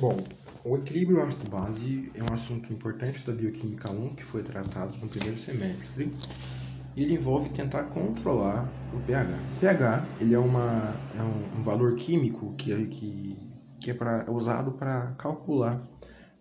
Bom, o equilíbrio ácido-base é um assunto importante da Bioquímica 1 que foi tratado no primeiro semestre. E ele envolve tentar controlar o pH. O pH ele é, uma, é um, um valor químico que, é, que, que é pra, usado para calcular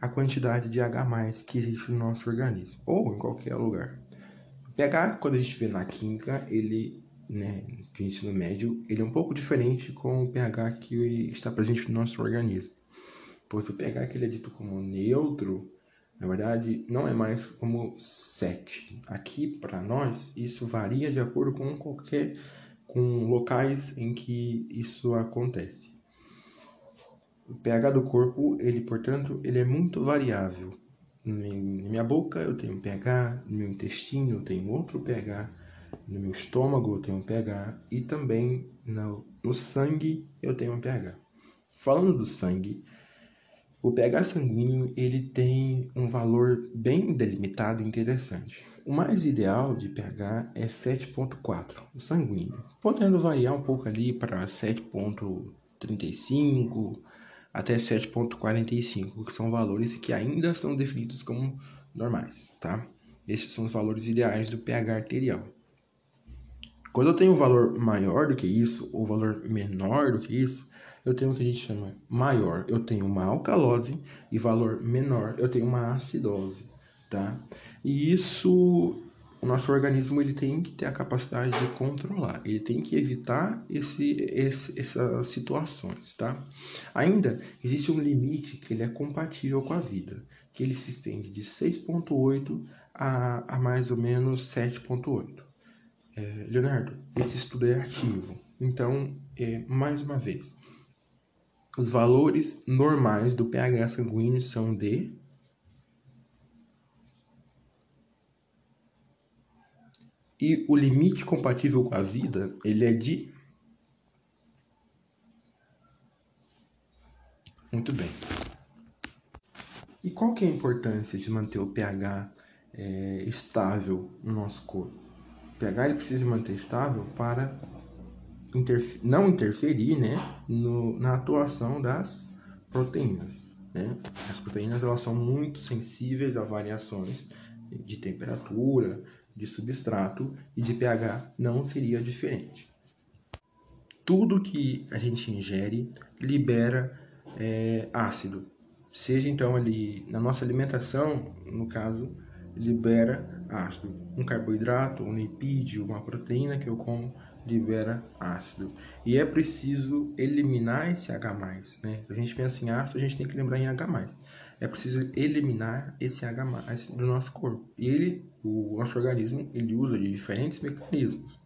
a quantidade de H+, que existe no nosso organismo, ou em qualquer lugar. O pH, quando a gente vê na química, ele, né, do ensino médio, ele é um pouco diferente com o pH que está presente no nosso organismo pois o pH que ele é dito como neutro, na verdade, não é mais como 7. Aqui, para nós, isso varia de acordo com qualquer com locais em que isso acontece. O pH do corpo, ele, portanto, ele é muito variável. Na minha boca eu tenho pH, no meu intestino eu tenho outro pH, no meu estômago eu tenho um pH e também no, no sangue eu tenho um pH. Falando do sangue, o pH sanguíneo ele tem um valor bem delimitado e interessante. O mais ideal de pH é 7.4, o sanguíneo, podendo variar um pouco ali para 7.35 até 7.45, que são valores que ainda são definidos como normais, tá? Esses são os valores ideais do pH arterial. Quando eu tenho um valor maior do que isso, ou valor menor do que isso, eu tenho o que a gente chama maior, eu tenho uma alcalose, e valor menor, eu tenho uma acidose, tá? E isso, o nosso organismo ele tem que ter a capacidade de controlar, ele tem que evitar esse, esse, essas situações, tá? Ainda existe um limite que ele é compatível com a vida, que ele se estende de 6.8 a, a mais ou menos 7.8. É, Leonardo, esse estudo é ativo. Então, é, mais uma vez, os valores normais do pH sanguíneo são de e o limite compatível com a vida, ele é de Muito bem. E qual que é a importância de manter o pH é, estável no nosso corpo? PH ele precisa manter estável para interf não interferir né, no, na atuação das proteínas. Né? As proteínas elas são muito sensíveis a variações de temperatura, de substrato e de pH não seria diferente. Tudo que a gente ingere libera é, ácido, seja então ali na nossa alimentação, no caso, libera ácido. Um carboidrato, um lipídio, uma proteína que eu como libera ácido. E é preciso eliminar esse H+. Né? A gente pensa em ácido, a gente tem que lembrar em H+. É preciso eliminar esse H+, do nosso corpo. E ele, o nosso organismo, ele usa de diferentes mecanismos.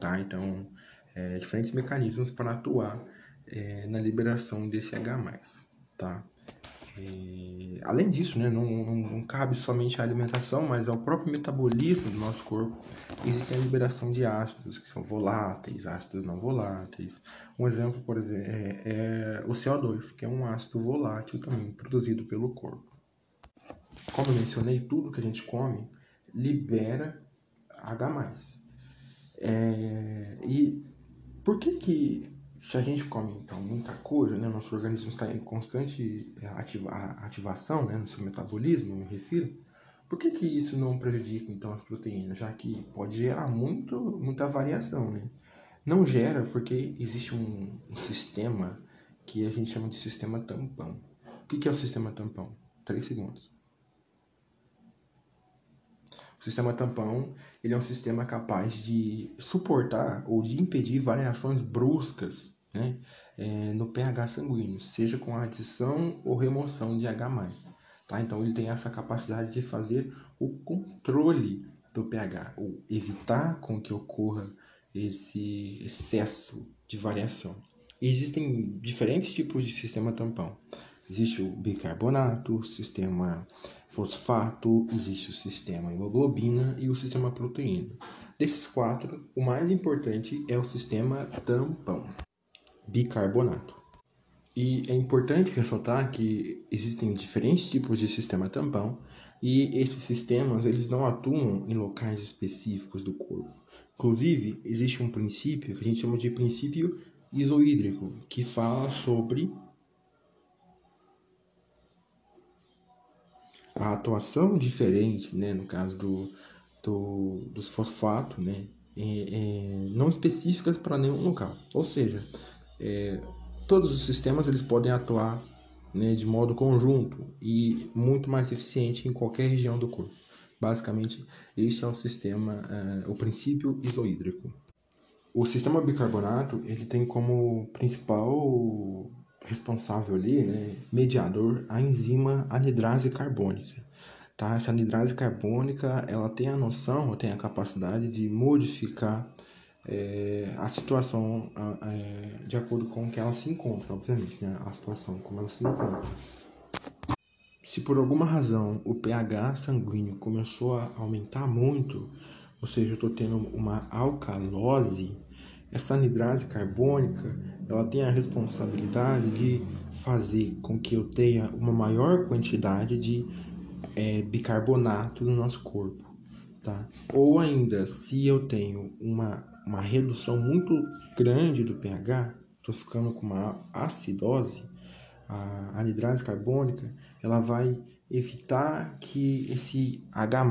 Tá? Então, é, diferentes mecanismos para atuar é, na liberação desse H+. Tá? E, além disso, né, não, não, não, cabe somente a alimentação, mas ao próprio metabolismo do nosso corpo. Existe a liberação de ácidos que são voláteis, ácidos não voláteis. Um exemplo, por exemplo, é, é o CO2, que é um ácido volátil também produzido pelo corpo. Como eu mencionei, tudo que a gente come libera H+. É, e por que que se a gente come então muita coisa, né, nosso organismo está em constante é, ativa, ativação, né, no seu metabolismo, eu me refiro, por que, que isso não prejudica então as proteínas, já que pode gerar muito, muita variação, né? Não gera porque existe um, um sistema que a gente chama de sistema tampão. O que, que é o sistema tampão? Três segundos. Sistema tampão ele é um sistema capaz de suportar ou de impedir variações bruscas né, é, no pH sanguíneo, seja com adição ou remoção de H+. Tá? Então ele tem essa capacidade de fazer o controle do pH, ou evitar com que ocorra esse excesso de variação. E existem diferentes tipos de sistema tampão. Existe o bicarbonato, sistema fosfato, existe o sistema hemoglobina e o sistema proteína. Desses quatro, o mais importante é o sistema tampão, bicarbonato. E é importante ressaltar que existem diferentes tipos de sistema tampão e esses sistemas eles não atuam em locais específicos do corpo. Inclusive, existe um princípio que a gente chama de princípio isoídrico, que fala sobre a atuação diferente, né, no caso do, do, dos fosfatos, né, é, é, não específicas para nenhum local. Ou seja, é, todos os sistemas eles podem atuar né, de modo conjunto e muito mais eficiente em qualquer região do corpo. Basicamente, este é o sistema, uh, o princípio isohídrico. O sistema bicarbonato ele tem como principal responsável ali, né, mediador, a enzima anidrase carbônica. Tá? Essa anidrase carbônica ela tem a noção, tem a capacidade de modificar é, a situação é, de acordo com que ela se encontra, obviamente, né? a situação como ela se encontra. Se por alguma razão o pH sanguíneo começou a aumentar muito, ou seja, eu estou tendo uma alcalose, essa anidrase carbônica ela tem a responsabilidade de fazer com que eu tenha uma maior quantidade de é, bicarbonato no nosso corpo. Tá? Ou ainda, se eu tenho uma, uma redução muito grande do pH, estou ficando com uma acidose, a anidrase carbônica ela vai evitar que esse H+,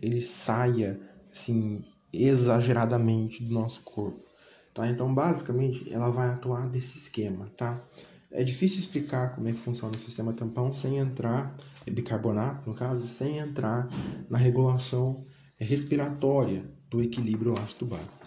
ele saia assim exageradamente do nosso corpo tá? Então, basicamente, ela vai atuar desse esquema, tá? É difícil explicar como é que funciona o sistema tampão sem entrar, é bicarbonato, no caso, sem entrar na regulação respiratória do equilíbrio ácido-base.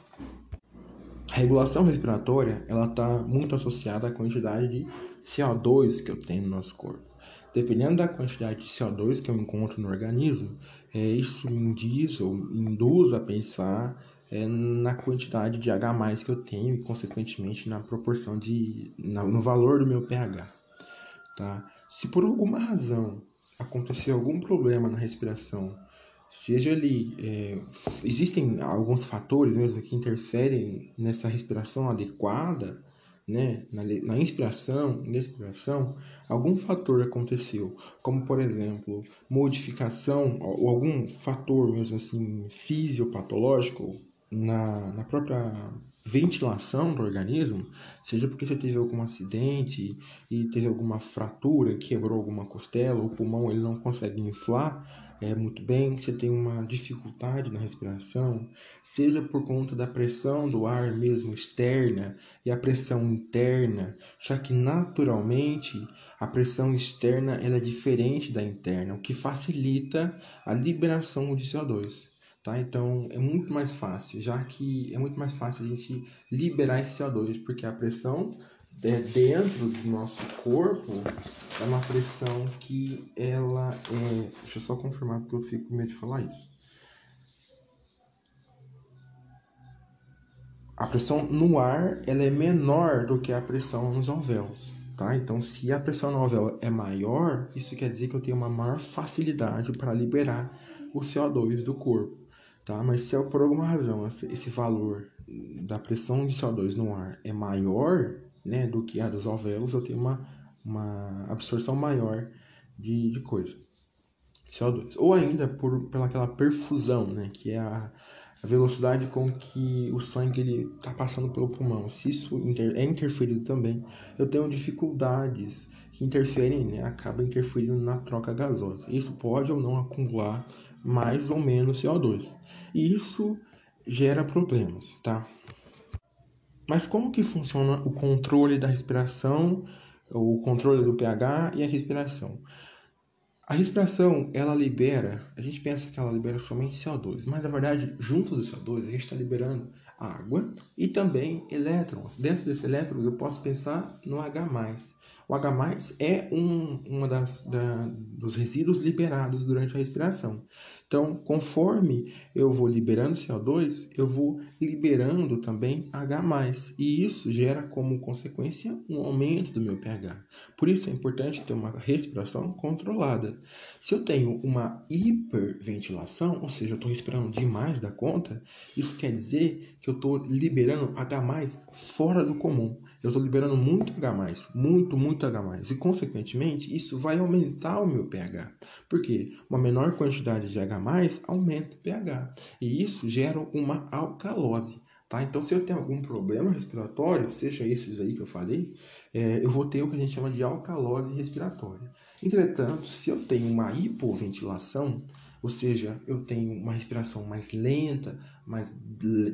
A regulação respiratória, ela está muito associada à quantidade de CO2 que eu tenho no nosso corpo. Dependendo da quantidade de CO2 que eu encontro no organismo, é, isso me indiz ou induz a pensar é, na quantidade de H+, que eu tenho e, consequentemente, na proporção de... Na, no valor do meu pH. Tá? Se por alguma razão acontecer algum problema na respiração, seja ali... É, existem alguns fatores mesmo que interferem nessa respiração adequada, né, na, na inspiração e expiração, algum fator aconteceu, como por exemplo, modificação ou algum fator mesmo assim fisiopatológico na, na própria ventilação do organismo, seja porque você teve algum acidente e teve alguma fratura, quebrou alguma costela, o pulmão ele não consegue inflar é, muito bem, você tem uma dificuldade na respiração, seja por conta da pressão do ar mesmo externa e a pressão interna, já que naturalmente a pressão externa ela é diferente da interna, o que facilita a liberação de CO2. Tá? Então é muito mais fácil, já que é muito mais fácil a gente liberar esse CO2, porque a pressão é dentro do nosso corpo é uma pressão que ela é. Deixa eu só confirmar porque eu fico com medo de falar isso. A pressão no ar ela é menor do que a pressão nos alvéolos. Tá? Então, se a pressão no alvéolo é maior, isso quer dizer que eu tenho uma maior facilidade para liberar o CO2 do corpo tá? Mas se por alguma razão esse valor da pressão de CO2 no ar é maior, né, do que a dos alvéolos, eu tenho uma, uma absorção maior de, de coisa, CO2. Ou ainda por pela aquela perfusão, né, que é a, a velocidade com que o sangue ele está passando pelo pulmão. Se isso é interferido também, eu tenho dificuldades que interferem, né, acaba interferindo na troca gasosa. Isso pode ou não acumular mais ou menos CO2. E isso gera problemas, tá? Mas como que funciona o controle da respiração, o controle do pH e a respiração? A respiração, ela libera, a gente pensa que ela libera somente CO2, mas na verdade, junto do CO2, a gente está liberando água e também elétrons. Dentro desses elétrons, eu posso pensar no H+. O H+, é um uma das, da, dos resíduos liberados durante a respiração. Então, conforme eu vou liberando CO2, eu vou liberando também H+, e isso gera como consequência um aumento do meu pH. Por isso é importante ter uma respiração controlada. Se eu tenho uma hiperventilação, ou seja, eu estou respirando demais da conta, isso quer dizer que eu estou liberando H+, fora do comum eu estou liberando muito H+, muito, muito H+, e consequentemente isso vai aumentar o meu pH. Por quê? Uma menor quantidade de H+, aumenta o pH, e isso gera uma alcalose. Tá? Então, se eu tenho algum problema respiratório, seja esses aí que eu falei, é, eu vou ter o que a gente chama de alcalose respiratória. Entretanto, se eu tenho uma hipoventilação, ou seja, eu tenho uma respiração mais lenta, mais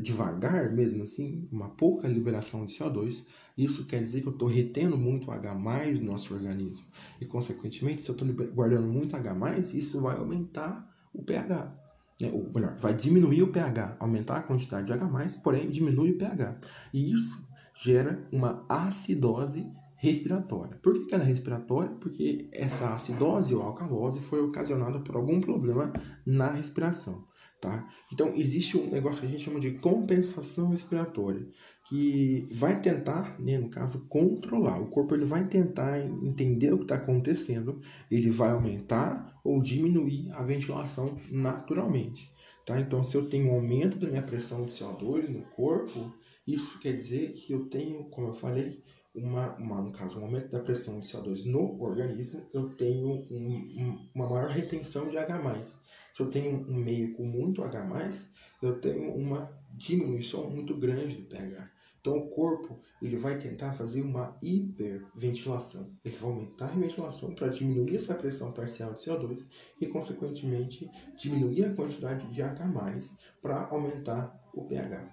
devagar mesmo assim, uma pouca liberação de CO2, isso quer dizer que eu estou retendo muito H do nosso organismo. E, consequentemente, se eu estou guardando muito H, isso vai aumentar o pH. Né? Ou melhor, vai diminuir o pH, aumentar a quantidade de H, porém diminui o pH. E isso gera uma acidose respiratória. Por que ela é respiratória? Porque essa acidose ou alcalose foi ocasionada por algum problema na respiração. Tá? Então, existe um negócio que a gente chama de compensação respiratória, que vai tentar, né, no caso, controlar. O corpo ele vai tentar entender o que está acontecendo, ele vai aumentar ou diminuir a ventilação naturalmente. Tá? Então, se eu tenho um aumento da minha pressão de CO2 no corpo, isso quer dizer que eu tenho, como eu falei, uma, uma, no caso, um aumento da pressão de CO2 no organismo, eu tenho um, um, uma maior retenção de H+. Se eu tenho um meio com muito H+, eu tenho uma diminuição muito grande do pH. Então o corpo ele vai tentar fazer uma hiperventilação. Ele vai aumentar a ventilação para diminuir essa pressão parcial de CO2 e, consequentemente, diminuir a quantidade de H+, para aumentar o pH.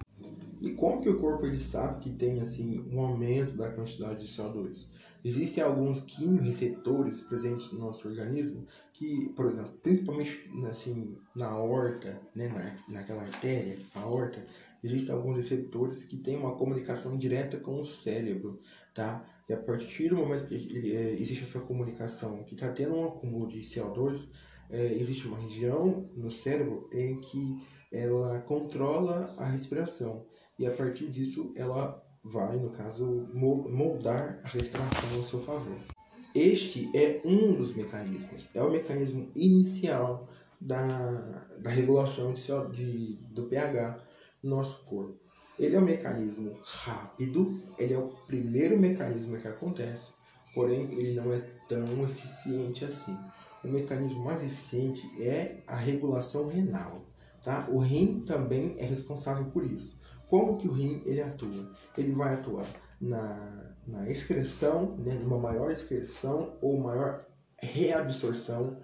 E como que o corpo ele sabe que tem assim um aumento da quantidade de CO2? Existem alguns quimioreceptores presentes no nosso organismo que, por exemplo, principalmente assim na aorta, né, na, naquela artéria, a aorta, existem alguns receptores que têm uma comunicação direta com o cérebro, tá? E a partir do momento que é, existe essa comunicação, que está tendo um acúmulo de CO2, é, existe uma região no cérebro em que ela controla a respiração e a partir disso ela vai, no caso, moldar a respiração ao seu favor. Este é um dos mecanismos, é o mecanismo inicial da, da regulação de, de, do pH no nosso corpo. Ele é um mecanismo rápido, ele é o primeiro mecanismo que acontece, porém ele não é tão eficiente assim. O mecanismo mais eficiente é a regulação renal. Tá? O rim também é responsável por isso. Como que o rim ele atua? Ele vai atuar na, na excreção, né, numa maior excreção ou maior reabsorção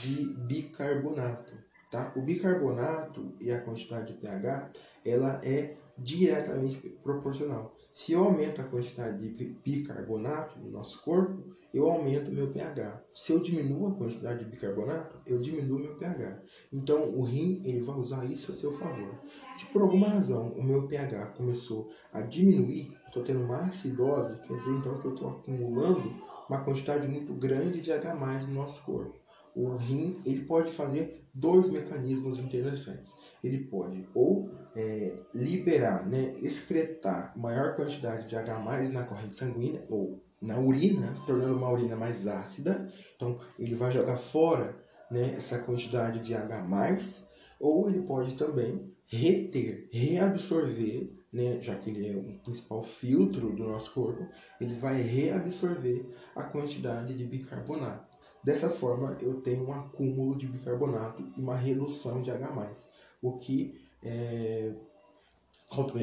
de bicarbonato. Tá? O bicarbonato e a quantidade de pH ela é diretamente proporcional. Se eu aumento a quantidade de bicarbonato no nosso corpo, eu aumento meu pH. Se eu diminuo a quantidade de bicarbonato, eu diminuo meu pH. Então, o rim ele vai usar isso a seu favor. Se por alguma razão o meu pH começou a diminuir, estou tendo uma acidose, quer dizer então que eu estou acumulando uma quantidade muito grande de H+, no nosso corpo. O rim ele pode fazer dois mecanismos interessantes. Ele pode ou é, liberar, né, excretar maior quantidade de H+, na corrente sanguínea, ou na urina, tornando uma urina mais ácida. Então, ele vai jogar fora né, essa quantidade de H+, ou ele pode também reter, reabsorver, né, já que ele é o principal filtro do nosso corpo, ele vai reabsorver a quantidade de bicarbonato. Dessa forma, eu tenho um acúmulo de bicarbonato e uma redução de H+, o que é,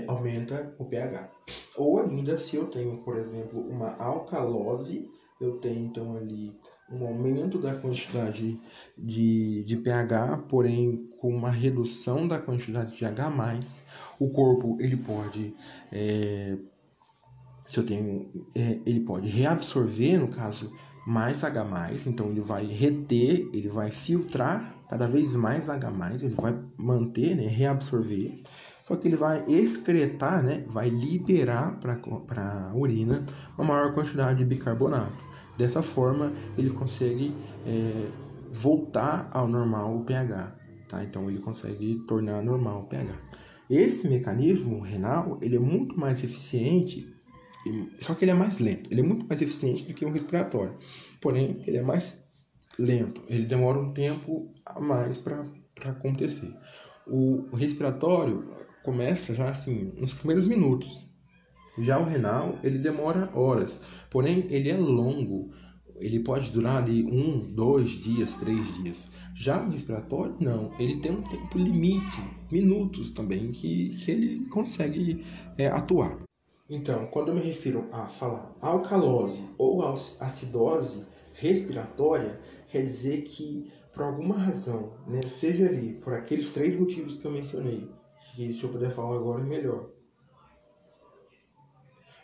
aumenta o pH. Ou ainda, se eu tenho, por exemplo, uma alcalose, eu tenho então ali um aumento da quantidade de, de pH, porém com uma redução da quantidade de H+, o corpo ele pode é, se eu tenho é, ele pode reabsorver no caso mais H+, então ele vai reter, ele vai filtrar cada vez mais H+, ele vai manter, né, reabsorver só que ele vai excretar, né, vai liberar para a urina uma maior quantidade de bicarbonato. Dessa forma, ele consegue é, voltar ao normal o pH. Tá? Então, ele consegue tornar normal o pH. Esse mecanismo renal ele é muito mais eficiente, só que ele é mais lento. Ele é muito mais eficiente do que o respiratório. Porém, ele é mais lento. Ele demora um tempo a mais para acontecer. O, o respiratório, começa já assim, nos primeiros minutos. Já o renal, ele demora horas, porém ele é longo. Ele pode durar ali um, dois dias, três dias. Já o respiratório, não. Ele tem um tempo limite, minutos também, que, que ele consegue é, atuar. Então, quando eu me refiro a falar alcalose ou acidose respiratória quer dizer que, por alguma razão, né, seja ali por aqueles três motivos que eu mencionei, que se eu puder falar agora é melhor.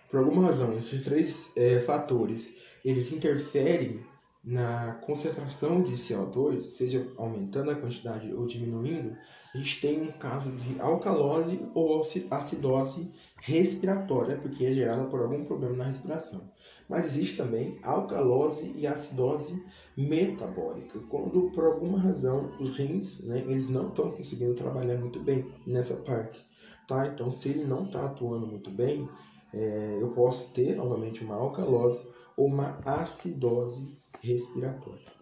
Por alguma razão, esses três é, fatores eles interferem na concentração de CO2, seja aumentando a quantidade ou diminuindo, a gente tem um caso de alcalose ou acidose respiratória, porque é gerada por algum problema na respiração. Mas existe também alcalose e acidose metabólica, quando por alguma razão os rins, né, eles não estão conseguindo trabalhar muito bem nessa parte, tá? Então, se ele não está atuando muito bem, é, eu posso ter novamente uma alcalose uma acidose respiratória.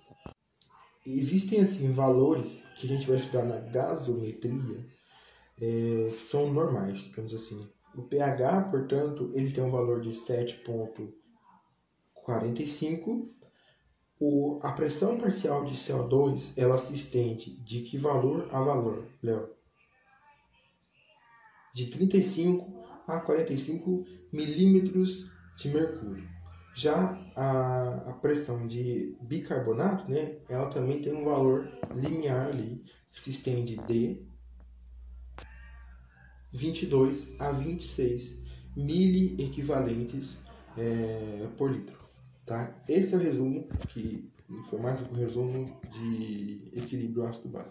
Existem assim valores que a gente vai estudar na gasometria é, que são normais, digamos assim. O pH, portanto, ele tem um valor de 7,45. O, a pressão parcial de CO2 ela se estende de que valor a valor, Léo? De 35 a 45 milímetros de mercúrio. Já a, a pressão de bicarbonato, né, ela também tem um valor limiar ali, que se estende de 22 a 26 miliequivalentes é, por litro. Tá? Esse é o resumo, que foi mais um resumo de equilíbrio ácido-base.